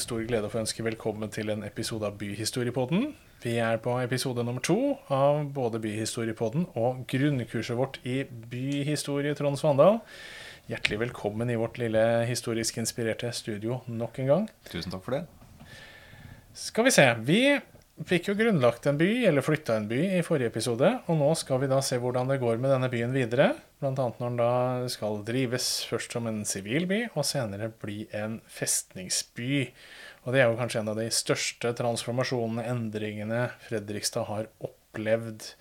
en stor glede å få ønske velkommen til en episode av Byhistoriepodden. Vi er på episode nummer to av både Byhistoriepodden og grunnkurset vårt i byhistorie Trond Svandal. Hjertelig velkommen i vårt lille historisk inspirerte studio nok en gang. Tusen takk for det. Skal vi se. Vi fikk jo grunnlagt en by, eller flytta en by, i forrige episode. Og nå skal vi da se hvordan det går med denne byen videre. Blant annet når den da skal drives først som en sivil by, og senere bli en festningsby. Og det er jo kanskje en av de største transformasjonene, endringene, Fredrikstad har opplevd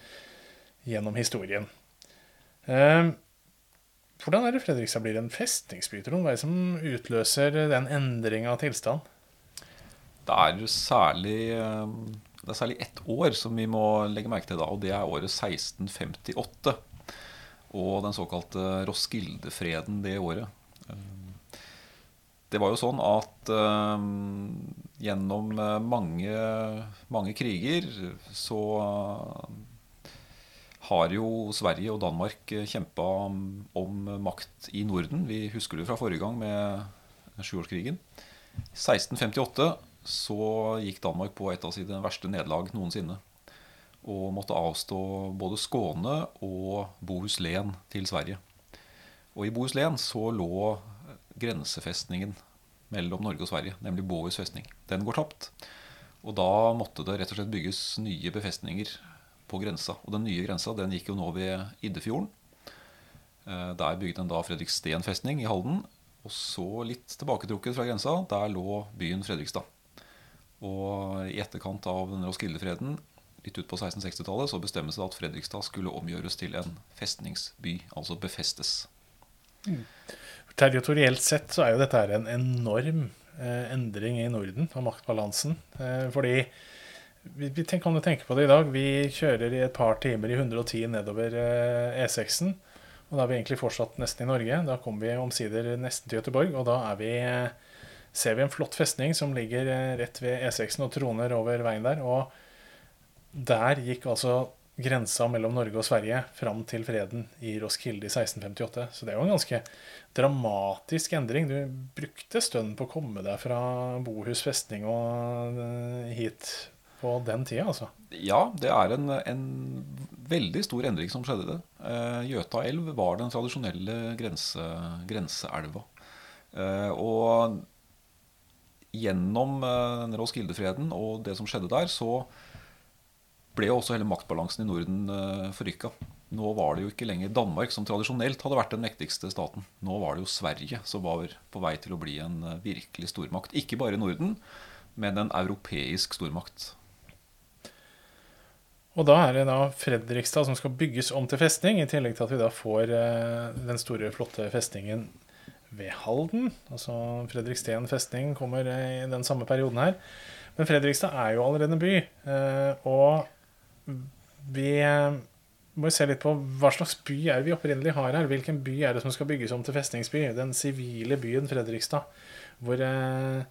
gjennom historien. Eh, hvordan er det Fredrikstad blir en festningsby, Trond? Hva er det som utløser den endringa av tilstand? Det er jo særlig eh, det er særlig ett år som vi må legge merke til da, og det er året 1658. Og den såkalte Roskildefreden det året. Det var jo sånn at uh, gjennom mange, mange kriger så uh, har jo Sverige og Danmark kjempa om makt i Norden. Vi husker det fra forrige gang med sjuårskrigen. 1658 så gikk Danmark på et av sine verste nederlag noensinne. Og måtte avstå både Skåne og Bohuslän til Sverige. Og i Bohuslän så lå grensefestningen mellom Norge og Sverige, nemlig Bohus festning. Den går tapt. Og da måtte det rett og slett bygges nye befestninger på grensa. Og den nye grensa den gikk jo nå ved Iddefjorden. Eh, der bygde en da Fredriksten festning i Halden. Og så litt tilbaketrukket fra grensa, der lå byen Fredrikstad. Og i etterkant av denne Roskilde-freden, litt ut på 1660-tallet, så bestemmes det at Fredrikstad skulle omgjøres til en festningsby, altså befestes. Mm. Territorielt sett så er jo dette en enorm eh, endring i Norden av maktbalansen. Eh, fordi vi, vi kan jo tenke på det i dag. Vi kjører i et par timer i 110 nedover eh, E6-en. Og da er vi egentlig fortsatt nesten i Norge. Da kommer vi omsider nesten til Göteborg, og da er vi eh, ser vi en flott festning som ligger eh, rett ved E6-en og troner over veien der. Og der gikk altså grensa mellom Norge og Sverige fram til freden i Roskilde i 1658. Så det er jo en ganske dramatisk endring. Du brukte stønn på å komme deg fra Bohus festning og eh, hit på den tida, altså. Ja, det er en, en veldig stor endring som skjedde. det. Gjøta elv var den tradisjonelle grense, grenseelva. Og gjennom uh, Roskilde-freden og det som skjedde der, så ble jo også hele maktbalansen i Norden uh, forrykka. Nå var det jo ikke lenger Danmark som tradisjonelt hadde vært den mektigste staten. Nå var det jo Sverige som var på vei til å bli en uh, virkelig stormakt. Ikke bare i Norden, men en europeisk stormakt. Og da er det da Fredrikstad som skal bygges om til festning, i tillegg til at vi da får den store, flotte festningen ved Halden. Altså Fredriksten festning kommer i den samme perioden her. Men Fredrikstad er jo allerede en by. Eh, og vi må se litt på hva slags by er vi opprinnelig har her. Hvilken by er det som skal bygges om til festningsby? Den sivile byen Fredrikstad. Hvor, eh,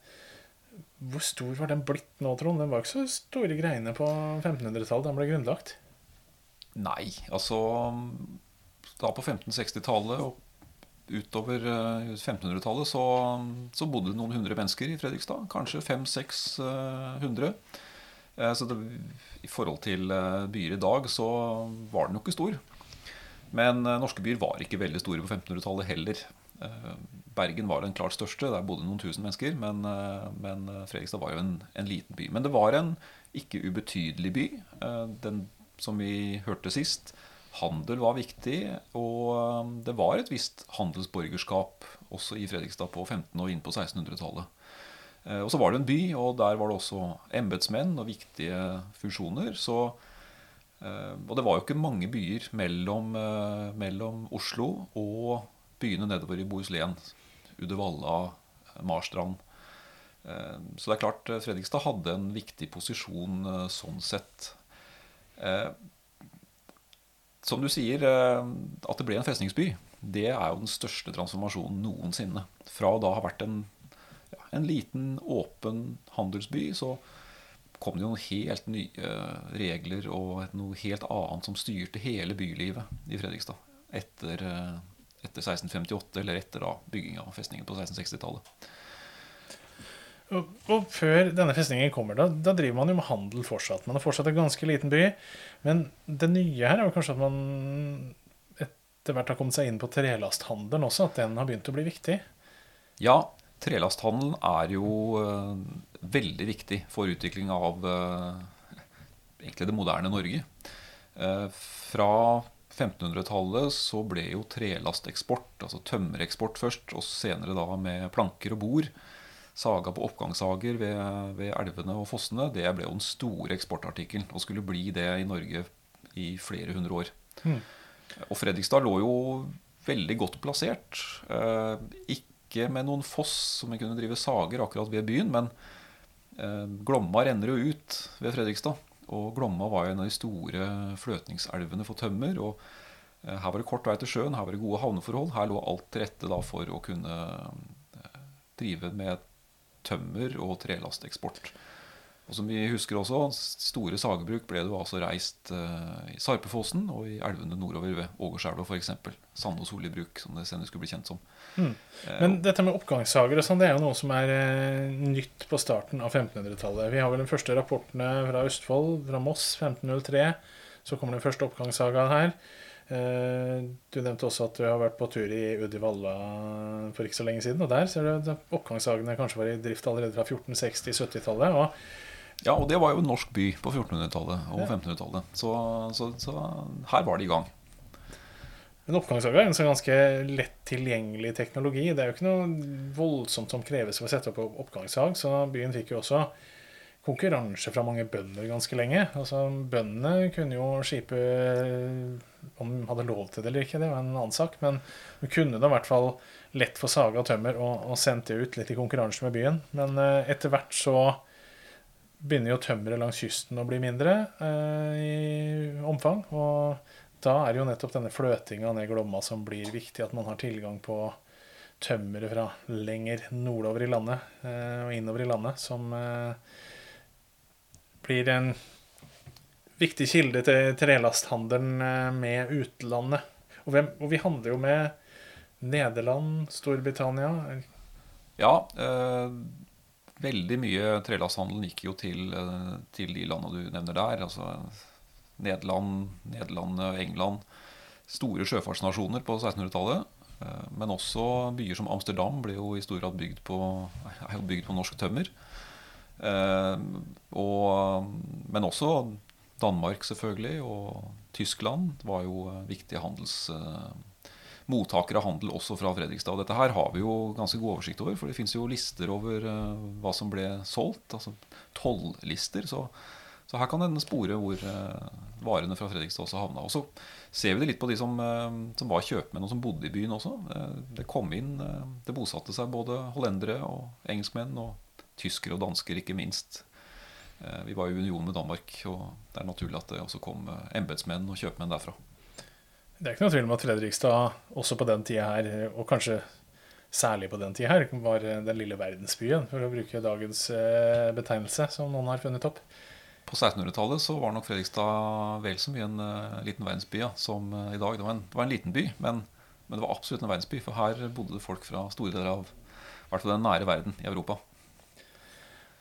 hvor stor var den blitt nå, Trond? Den var ikke så store greiene på 1500-tallet da den ble grunnlagt. Nei, altså Da på 1560-tallet og utover 1500-tallet eh, så, så, bodde det noen hundre mennesker i Fredrikstad. Kanskje 500-600. Eh, så det, i forhold til eh, byer i dag så var den jo ikke stor. Men norske byer var ikke veldig store på 1500-tallet heller. Bergen var den klart største. Der bodde noen tusen mennesker. Men, men Fredrikstad var jo en, en, liten by. Men det var en ikke ubetydelig by. Den som vi hørte sist, handel var viktig, og um, det var et visst handelsborgerskap også i Fredrikstad på 1500- og inn på 1600-tallet. Eh, og så var det en by, og der var det også embetsmenn og viktige funksjoner. Så, eh, og det var jo ikke mange byer mellom, eh, mellom Oslo og byene nedover i Bohuslän. Uddevalla, Marstrand. Så det er klart Fredrikstad hadde en viktig posisjon sånn sett som du sier, eh, at det ble en festningsby, det er jo den største transformasjonen noensinne. Fra å da ha vært en, ja, en liten, åpen handelsby, så kom det jo noen helt nye regler og noe helt annet som styrte hele bylivet i Fredrikstad etter, eh, etter 1658, eller etter da bygginga av festningen på 1660-tallet. Og, før denne festningen kommer, da, da, driver man jo med handel fortsatt. Man er fortsatt en ganske liten by. Men det nye her er jo kanskje at man etter hvert har kommet seg inn på trelasthandelen også, at den har begynt å bli viktig? Ja, trelasthandelen er jo uh, veldig viktig for utvikling av uh, egentlig det moderne Norge. Uh, fra 1500-tallet så ble jo trelasteksport, altså tømmereksport først, og senere da med planker og bord, saga på oppgangssager ved, ved, elvene og fossene, det ble jo den store eksportartikkelen og skulle bli det i Norge i flere hundre år. Mm. Og Fredrikstad lå jo veldig godt plassert. Eh, ikke med noen foss som vi kunne drive sager akkurat ved byen, men eh, Glomma renner jo ut ved Fredrikstad. Og Glomma var jo en av de store fløtningselvene for tømmer. og eh, Her var det kort vei til sjøen, her var det gode havneforhold. Her lå alt til rette for å kunne eh, drive med tømmer og trelasteksport. Og som vi husker også, Store sagebruk ble det jo altså reist uh, i Sarpefossen og i elvene nordover ved Ågårdselva f.eks. Sande- og solibruk som det senere skulle bli kjent som. Mm. Men dette med oppgangssager og sånn, det er jo noe som er eh, nytt på starten av 1500-tallet. Vi har vel de første rapportene fra Østfold, fra Moss 1503. Så kommer den første oppgangssaga her. Eh, du nevnte også at du har vært på tur i Uddivalla for ikke så lenge siden. Og der ser du at oppgangshagene kanskje var i drift allerede fra 1460-70-tallet. Ja, og det var jo en norsk by på 1400-tallet og 1500-tallet. Så, så, så, her var det i gang. Men oppgangshage er en sånn ganske lett tilgjengelig teknologi. Det er jo ikke noe voldsomt som kreves for å sette opp oppgangshag, så byen fikk jo også konkurranse fra mange bønder ganske lenge. Altså, Bøndene kunne jo skipe om de hadde lov til det eller ikke, det var en annen sak. Men de kunne da i hvert fall lett få saga tømmer og, og sendt det ut litt i konkurranse med byen. Men eh, etter hvert så begynner jo tømmeret langs kysten å bli mindre eh, i omfang. Og da er det jo nettopp denne fløtinga ned Glomma som blir viktig, at man har tilgang på tømmeret fra lenger nordover i landet eh, og innover i landet, som blir en viktig kilde til trelasthandelen eh, med utlandet. Og, hvem, og, vi handler jo med Nederland, Storbritannia Ja. Eh, veldig mye trelasthandel gikk jo til, eh, til, de landene du nevner der. Altså Nederland, Nederland, England. Store sjøfartsnasjoner på 1600-tallet. Eh, men også byer som Amsterdam ble jo i stor grad bygd på, bygd på norsk tømmer. Eh, og, men også Danmark, selvfølgelig, og Tyskland var jo viktige handels eh, mottakere av handel også fra Fredrikstad. Dette her har vi jo ganske god oversikt over, for det fins jo lister over hva som ble solgt. Altså tollister. Så, så, her kan en spore hvor varene fra Fredrikstad også havna. Og så ser vi det litt på de som, som var kjøpmenn og som bodde i byen også. Det kom inn, det bosatte seg både hollendere og engelskmenn. og tyskere og dansker, ikke minst. Eh, vi var i union med Danmark, og det er naturlig at det også kom eh, embetsmenn og kjøpmenn derfra. Det er ikke noe tvil om at Fredrikstad også på den tida her, og kanskje særlig på den tida her, var den lille verdensbyen, for å bruke dagens eh, betegnelse, som noen har funnet opp. På 1600-tallet så var nok Fredrikstad vel så mye en liten verdensby ja, som i dag. Det var en, det var en liten by, men, men, det var absolutt en verdensby. For her bodde det folk fra store deler av hvert fall den nære verden i Europa.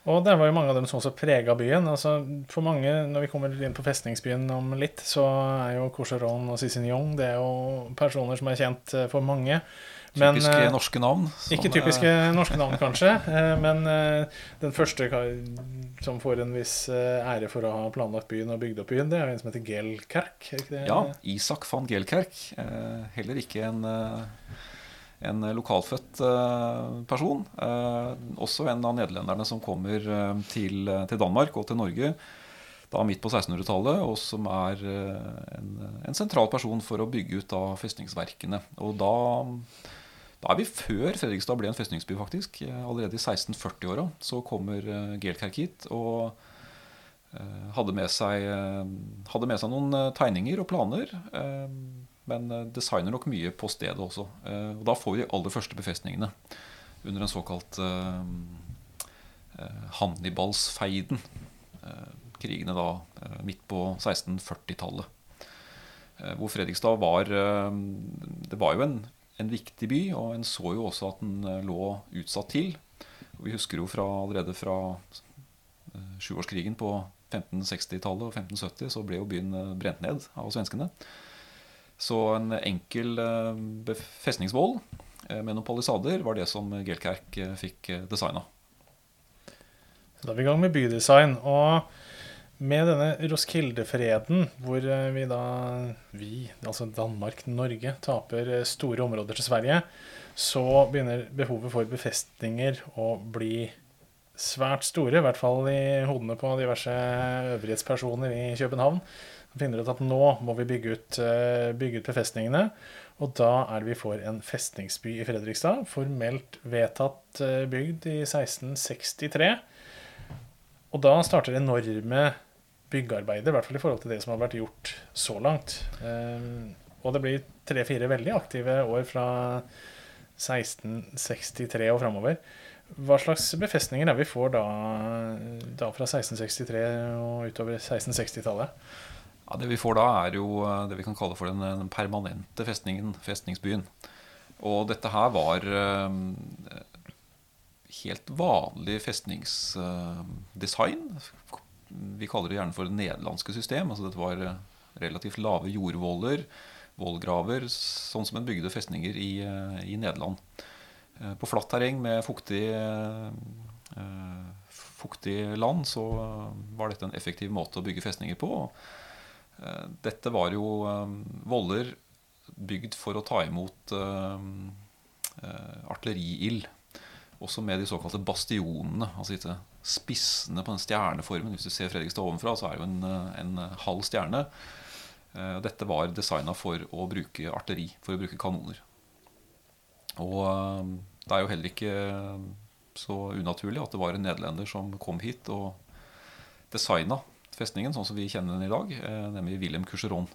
Og det var jo mange av dem som også prega byen. Altså, for mange, når vi kommer inn på festningsbyen om litt, så er jo Courcheron og Cicignon det er jo personer som er kjent eh, for mange. Men, typiske eh, norske navn. Ikke typiske norske navn, kanskje. Eh, men den første som får en viss ære for å ha planlagt byen og bygd opp byen, det er en som heter Gelkerk. Ja, Isak van Gelkerk. Heller ikke en en lokalfødt eh, person. Eh, også en av nederlenderne som kommer eh, til, til Danmark og til Norge da midt på 1600-tallet, og som er en, en, sentral person for å bygge ut da festningsverkene. Og da, da, er vi før Fredrikstad ble en festningsby, faktisk. Allerede i 1640-åra så kommer Gelkerk hit og hadde med, seg, hadde med seg noen tegninger og planer men eh, designer nok mye på stedet også. Eh, og da får vi de aller første befestningene under den såkalt uh, Hannibalsfeiden. krigene da midt på 1640-tallet. hvor Fredrikstad var Det var jo en, en viktig by, og en så jo også at den eh, lå utsatt til. Og vi husker jo fra, allerede fra eh, sjuårskrigen på 1560-tallet og 1570 så ble jo byen eh, brent ned av svenskene. Så en enkel eh, befestningsvoll eh, med noen palisader var det som Gelkerk eh, fikk designa. Da er vi i gang med bydesign. Og med denne Roskilde-freden, hvor vi da, vi, altså Danmark, Norge, taper store områder til Sverige, så begynner behovet for befestninger å bli svært store, i hvert fall i hodene på diverse øvrighetspersoner i København. Finner ut at nå må vi bygge ut, eh, bygge ut befestningene. Og da er det vi får en festningsby i Fredrikstad, formelt vedtatt eh, bygd i 1663. Og da starter enorme byggearbeider, i hvert fall i forhold til det som har vært gjort så langt. Um, og det blir tre-fire veldig aktive år fra 1663 og framover. Hva slags befestninger er vi får da, da fra 1663 og utover 1660-tallet? Ja, det vi får da, er jo eh, det vi kan kalle for den, permanente festningen, festningsbyen. Og dette her var eh, helt vanlig festningsdesign. Vi kaller det gjerne for det nederlandske system. altså Dette var eh, relativt lave jordvoller, vollgraver, sånn som en bygde festninger i, i Nederland. På flatt terreng med fuktig, fuktig land så var dette en effektiv måte å bygge festninger på. Eh, Dette var jo eh, voller bygd for å ta imot eh, artilleriild. Også med de såkalte bastionene, altså disse spissene på den stjerneformen. Hvis du ser Fredrikstad ovenfra, så er det jo en, en halv stjerne. Dette var designa for å bruke artilleri, for å bruke kanoner. Og det er jo heller ikke så unaturlig at det var en nederlender som kom hit og designa festningen sånn som vi kjenner den i dag, eh, nemlig Wilhelm Coucheron.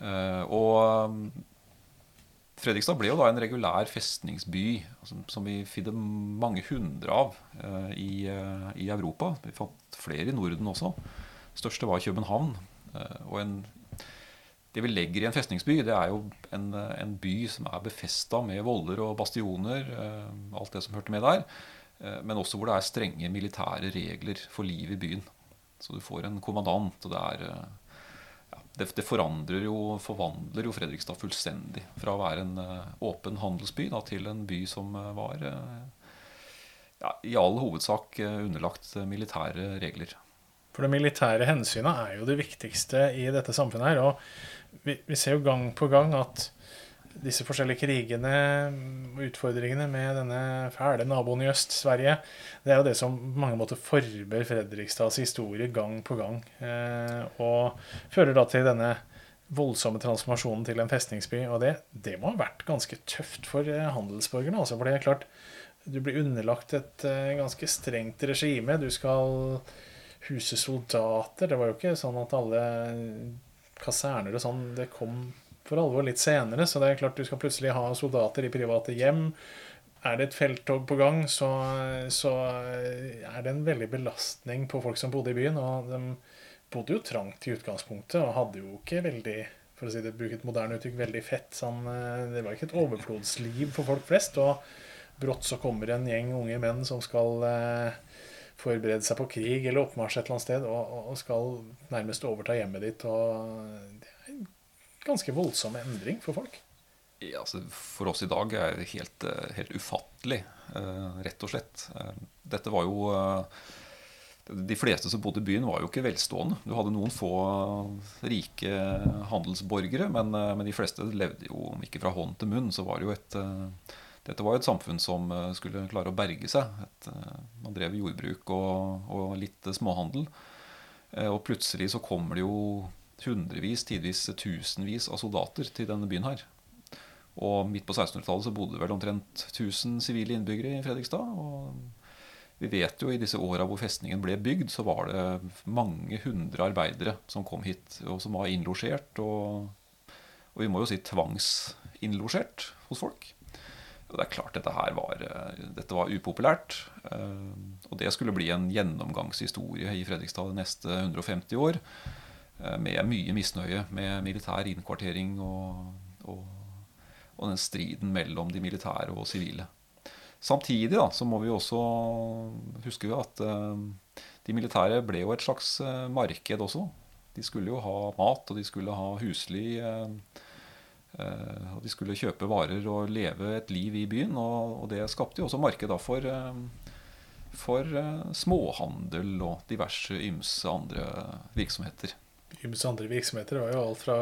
Eh, Og Fredrikstad ble jo da en regulær festningsby altså, som vi finner mange hundre av eh, i, eh, i Europa. Vi fant flere i Norden også. Største var København. Eh, og en, det vi legger i en festningsby, det er jo en, en by som er befesta med voller og bastioner. eh, alt det som hørte med der. eh, men også hvor det er strenge militære regler for liv i byen. Så du får en kommandant, og det er eh, det, forandrer jo, forvandler jo Fredrikstad fullstendig. Fra å være en eh, åpen handelsby da, til en by som eh, var ja, i all hovedsak underlagt militære regler. For det militære hensynet er jo det viktigste i dette samfunnet her. Og vi, vi ser jo gang på gang at disse forskjellige krigene og utfordringene med denne fæle naboen i øst, Sverige, det er jo det som på mange måter forber Fredrikstads historie gang på gang. Eh, og fører da til denne voldsomme transformasjonen til en festningsby. Og det, det må ha vært ganske tøft for eh, handelsborgerne. Altså, for det er klart, du blir underlagt et eh, ganske strengt regime. Du skal huse soldater. Det var jo ikke sånn at alle kaserner og sånn Det kom for alvor litt senere, så det er klart du skal plutselig ha soldater i private hjem. Er det et felttog på gang, så, så er det en veldig belastning på folk som bodde i byen. Og de bodde jo trangt i utgangspunktet og hadde jo ikke veldig for å si det, bruke et moderne uttrykk, veldig fett. Sånn, eh, det var ikke et overflodsliv for folk flest. Og brått så kommer en gjeng unge menn som skal eh, forberede seg på krig eller oppmarsj et eller annet sted, og, og skal nærmest overta hjemmet ditt. Og det ganske voldsom endring for folk. Ja, altså, for oss i dag er det helt, eh, helt ufattelig, eh, rett og slett. Eh, Dette var jo De fleste som bodde i byen, var jo ikke velstående. Du hadde noen få rike handelsborgere, men, men de fleste levde jo ikke fra hånd til munn. Så var det jo et Dette var jo et samfunn som skulle klare å berge seg. Et, man drev jordbruk og, og litt småhandel. Og plutselig så kommer det jo hundrevis, tidvis tusenvis av soldater til denne byen her. Og midt på 1600-tallet så bodde det vel omtrent 1000 sivile innbyggere i Fredrikstad. Og vi vet jo i disse åra hvor festningen ble bygd, så var det mange hundre arbeidere som kom hit, og som var innlosjert. Og, og vi må jo si tvangsinnlosjert hos folk. Og det er klart dette her var, dette var upopulært. eh, Og det skulle bli en gjennomgangshistorie i Fredrikstad de neste 150 år. Eh, Med mye misnøye med militær innkvartering og, og, og den striden mellom de militære og sivile. Samtidig da, så må vi også huske at uh, de militære ble jo et slags uh, marked også. De skulle jo ha mat, og de skulle ha husly. Og de skulle kjøpe varer og leve et liv i byen. Og det skapte jo også marked for, for småhandel og diverse ymse andre virksomheter. Ymse andre virksomheter var jo alt fra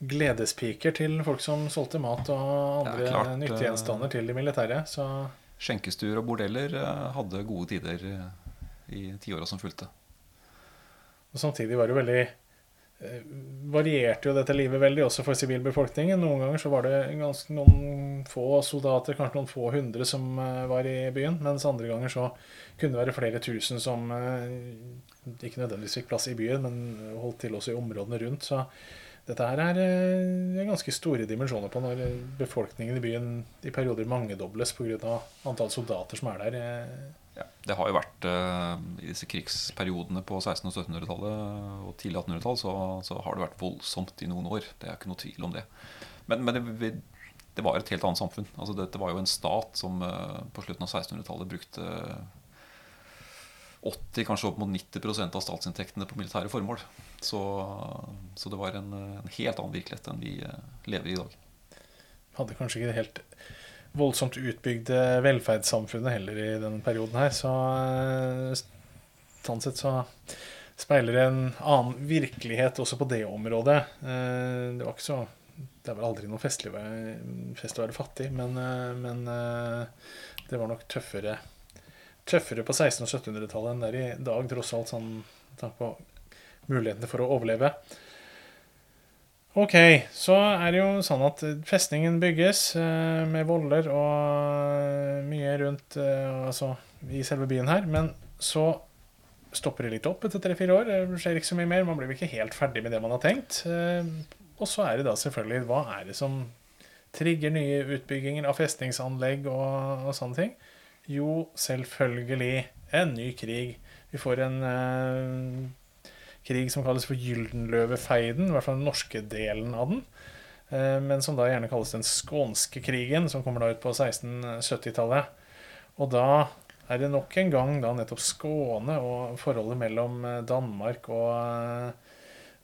gledespiker til folk som solgte mat og andre klart, nyttegjenstander til de militære. Så. Skjenkestuer og bordeller eh, hadde gode tider eh, i tiåra som fulgte. Og Samtidig var det veldig eh, varierte jo dette livet veldig også for sivilbefolkningen. Noen ganger så var det ganske noen få soldater, kanskje noen få hundre, som var i byen. Mens andre ganger så kunne det være flere tusen som ikke nødvendigvis fikk plass i byen, men holdt til også i områdene rundt. Så dette her er eh, ganske store dimensjoner på når befolkningen i byen i perioder mangedobles pga. antall soldater som er der. Eh. Ja, det har jo vært uh, I disse krigsperiodene på 1600- og 1700-tallet og tidlig 1800-tall så, så, har det vært voldsomt i noen år. Det er ikke noe tvil om det. Men, men det, det, var et helt annet samfunn. Altså, dette var jo en stat som uh, på slutten av 1600-tallet brukte 80, kanskje opp mot 90% av statsinntektene på militære formål. Så, så det var en, en, helt annen virkelighet enn vi eh, lever i i dag. Hadde kanskje ikke det helt voldsomt utbygde velferdssamfunnet heller i denne perioden her. Så eh, sånn sett så speiler det en annen virkelighet også på det området. Eh, det var ikke så Det er vel aldri noe festlig fest å være fattig, men, men det var nok tøffere tøffere på 1600- og 1700-tallet enn det er i dag, tross alt, sånn tanke på mulighetene for å overleve. Ok, så er det jo sånn at festningen bygges eh, med voller og eh, mye rundt eh, altså i selve byen her. Men så stopper det litt opp etter tre-fire år. Det skjer ikke så mye mer. Man blir ikke helt ferdig med det man har tenkt. Eh, og så er det da selvfølgelig Hva er det som trigger nye utbygginger av festningsanlegg og, og sånne ting? Jo, selvfølgelig en ny krig. Vi får en eh, krig som kalles for Gyldenløvefeiden, i hvert fall den norske delen av den. Eh, men som da gjerne kalles den skånske krigen, som kommer da ut på 1670-tallet. Og da er det nok en gang da nettopp Skåne og forholdet mellom eh, Danmark og eh,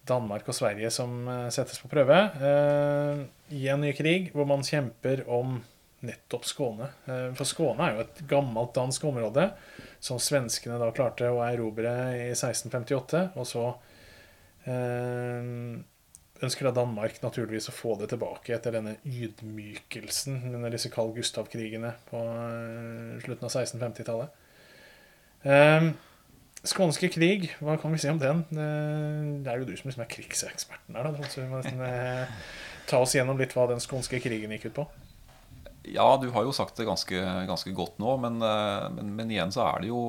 Danmark og Sverige som settes på prøve i en ny krig, hvor man kjemper om nettopp Skåne. For Skåne er jo et gammelt dansk område som svenskene da klarte å erobre i 1658. Og så eh, ønsker da Danmark naturligvis å få det tilbake etter denne ydmykelsen under disse Carl Gustav-krigene på eh, slutten av 1650-tallet. Skånske krig, hva kan vi si om den? Det er jo du som liksom er krigseksperten her. Da, så vi må ta oss gjennom litt hva den skånske krigen gikk ut på. Ja, du har jo sagt det ganske, ganske godt nå, men, eh, men, men, igjen så er det jo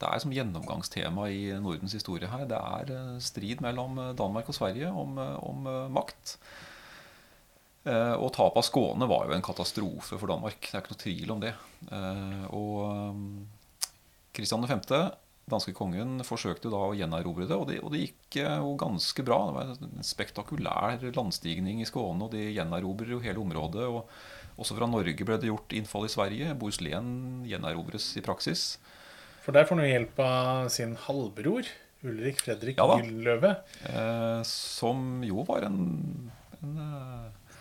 Det er som gjennomgangstema i Nordens historie her. Det er eh, strid mellom eh, Danmark og Sverige om, om makt. Og tapet av Skåne var jo en katastrofe for Danmark. Det er ikke noe tvil om det. Og Kristian 5., danske kongen, forsøkte da å gjenerobre det, og det, og det gikk jo ganske bra. Det var en spektakulær landstigning i Skåne, og de gjenerobrer jo hele området. og også fra Norge ble det gjort innfall i Sverige. Bohuslän gjenerobres i praksis. For der får han jo hjelp av sin halvbror, Ulrik Fredrik ja, Gylløve. Eh, som jo var en, en, eh,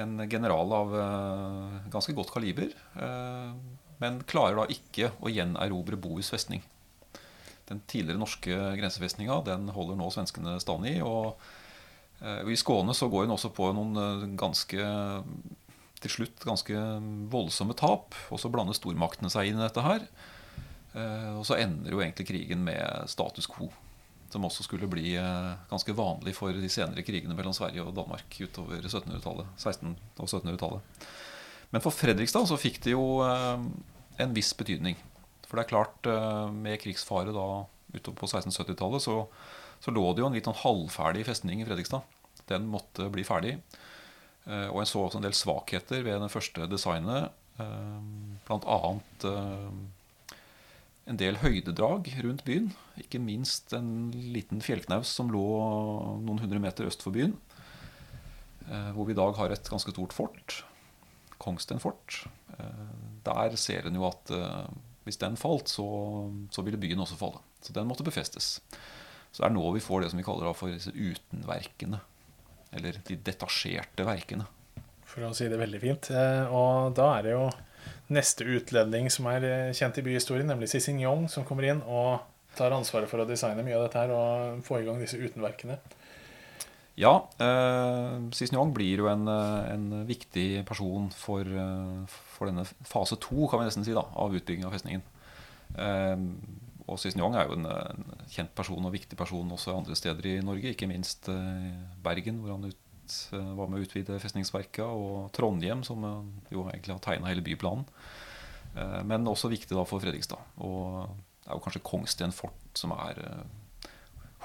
en general av eh, ganske godt kaliber. Eh, men klarer da ikke å gjenerobre Bohus festning. Den tidligere norske grensefestninga den holder nå svenskene stand i. og eh, I Skåne så går hun også på noen ganske til slutt ganske voldsomme tap. Og så blander stormaktene seg inn i dette her. Eh, og så ender jo egentlig krigen med status quo. Som også skulle bli eh, ganske vanlig for de senere krigene mellom Sverige og Danmark utover 1700-tallet. 1600- og 1700-tallet. Men for Fredrikstad så fikk det jo eh, en viss betydning. For det er klart, med krigsfare da utover på 1670-tallet så, så, lå det jo en litt sånn halvferdig festning i Fredrikstad. Den måtte bli ferdig. Eh, og jeg så også en del svakheter ved det første designet. blant Bl.a. Eh, en del høydedrag rundt byen. Ikke minst en liten fjellknaus som lå noen hundre meter øst for byen. eh, hvor vi i dag har et ganske stort fort. Kongsten fort. Eh, der ser en jo at eh, hvis den falt, så, så ville byen også falle. Så den måtte befestes. Så det er nå vi får det som vi kaller for disse utenverkene. Eller de detasjerte verkene. For å si det veldig fint. Og da er det jo neste utlending som er kjent i byhistorien, nemlig Cicignon, som kommer inn og tar ansvaret for å designe mye av dette her og få i gang disse utenverkene. Ja, eh, Cicignon blir jo en, en, viktig person for, for, denne fase to, kan vi nesten si, da, av utbygging av festningen. Eh, og Cicignon er jo en, en, kjent person og viktig person også andre steder i Norge, ikke minst eh, Bergen, hvor han ut, eh, var med å utvide festningsverket, og Trondheim, som jo egentlig har tegna hele byplanen. Eh, men også viktig da for Fredrikstad. Og det er jo kanskje Kongsten fort som er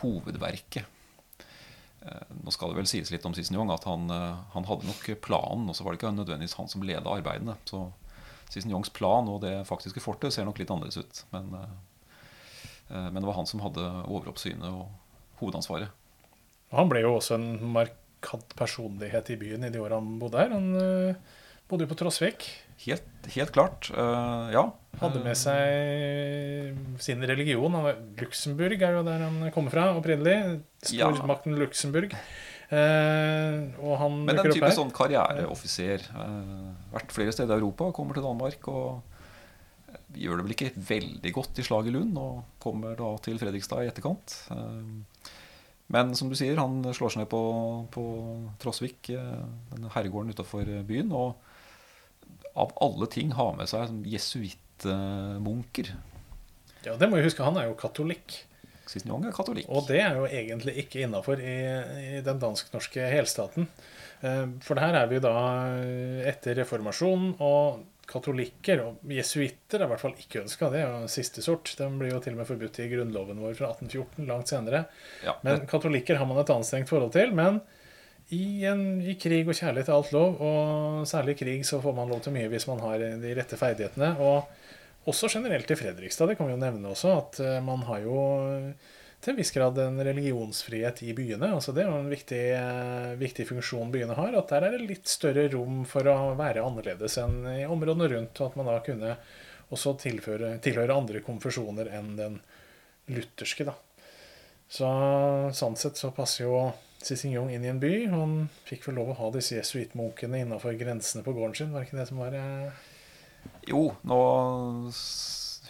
hovedverket. Nå skal det vel sies litt om Cicignon at han, han, hadde nok planen, og så var det ikke nødvendigvis han som leda arbeidene. Så Cicignons plan og det faktiske fortet ser nok litt annerledes ut. Men, men det var han som hadde overoppsynet og hovedansvaret. Han ble jo også en markant personlighet i byen i de åra han bodde her. Han bodde jo på Trosvik. Helt, helt klart. Uh, ja. Hadde med seg sin religion. Luxembourg er jo der han kommer fra opprinnelig. Stormakten ja. Luxembourg. Uh, Men en type sånn karriereoffiser. Uh, vært flere steder i Europa, kommer til Danmark og gjør det vel ikke veldig godt i slaget Lund, og kommer da til Fredrikstad i etterkant. Men som du sier, han slår seg ned på, på Trosvik, denne herregården utafor byen. og av alle ting har med seg jesuittmunker. Ja, det må vi huske. Han er jo katolikk. Cicignon er katolikk. Og det er jo egentlig ikke innafor i, i, den dansk-norske helstaten. Eh, for her er vi da etter reformasjonen, og katolikker og jesuitter er i hvert fall ikke ønska. Det er jo siste sort. De blir jo til og med forbudt i grunnloven vår fra 1814, langt senere. Ja, men katolikker har man et anstrengt forhold til. Men i, en, i, krig og kjærlighet er alt lov, og særlig i krig så får man lov til mye hvis man har de rette ferdighetene. Og også generelt i Fredrikstad, det kan vi jo nevne også, at eh, man har jo til en viss grad en religionsfrihet i byene. altså Det er jo en viktig, eh, viktig funksjon byene har. At der er det litt større rom for å være annerledes enn i områdene rundt. Og at man da kunne også tilføre, tilhøre andre konfesjoner enn den lutherske. da. Så sånn sett så passer jo Cicignon inn i en by. Han fikk vel lov å ha disse jesuittmunkene innafor grensene på gården sin. Var ikke det som var eh... Jo, nå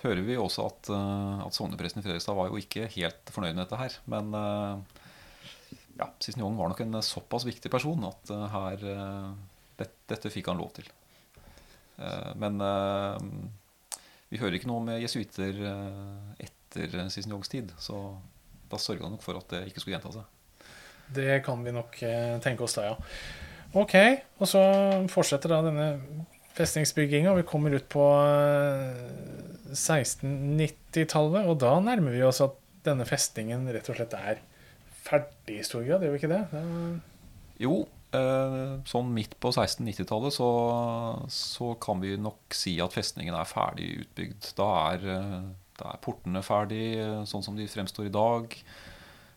hører vi også at, uh, at sognepresten i Fredrikstad var jo ikke helt fornøyd med dette her. Men uh, ja, Cicignon var nok en såpass viktig person at her det, Dette fikk han lov til. men vi hører ikke noe om jesuitter etter Cicignons tid, så da sørga han nok for at det ikke skulle gjenta seg. Det kan vi nok eh, tenke oss da, ja. Ok, og så fortsetter da denne festningsbygginga. Vi kommer ut på 1690-tallet, eh, og da nærmer vi oss at denne festningen rett og slett er ferdig i stor grad, gjør vi ikke det? det jo, eh, sånn midt på 1690-tallet så, så, kan vi nok si at festningen er ferdig utbygd. Da er, da er portene ferdig sånn som de fremstår i dag.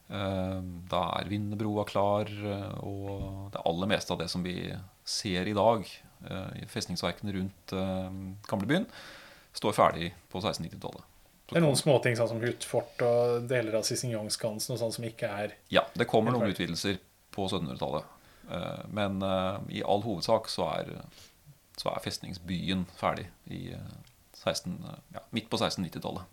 Eh, da er Vinderbroa klar, eh, og det aller meste av det som vi ser i dag, eh, i festningsverkene rundt gamlebyen, står ferdig på 1690-tallet. Det er noen småting sånn som Hutfort og deler av Cicignon-skansen og sånn som ikke er Ja, det kommer noen utvidelser på 1700-tallet. Men i all hovedsak så er, så er festningsbyen ferdig i 16, ja, midt på 1690-tallet.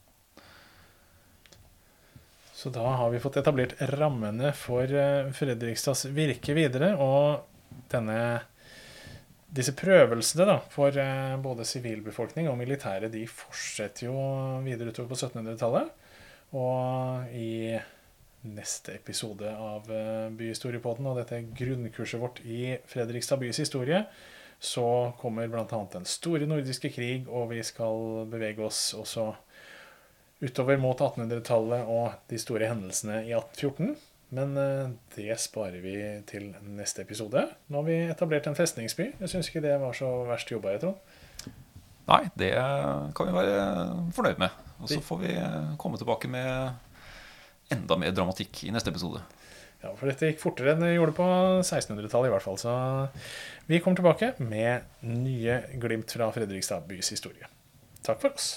Så da har vi fått etablert rammene for eh, Fredrikstads virke videre. Og denne, disse prøvelsene da, for eh, både sivilbefolkning og militære de fortsetter jo videre utover på 1700-tallet. Og i neste episode av eh, Byhistoriepodden og dette grunnkurset vårt i Fredrikstad bys historie, så kommer bl.a. den store nordiske krig, og vi skal bevege oss også utover mot 1800-tallet og de store hendelsene i 1814. Men eh, det sparer vi til neste episode. Nå har vi etablert en festningsby. Jeg syns ikke det var så verst jobba, jeg tror. Nei, det kan vi være fornøyd med. Og så får vi komme tilbake med enda mer dramatikk i neste episode. Ja, for dette gikk fortere enn det gjorde på 1600-tallet i hvert fall. Så vi kommer tilbake med nye glimt fra Fredrikstad bys historie. Takk for oss.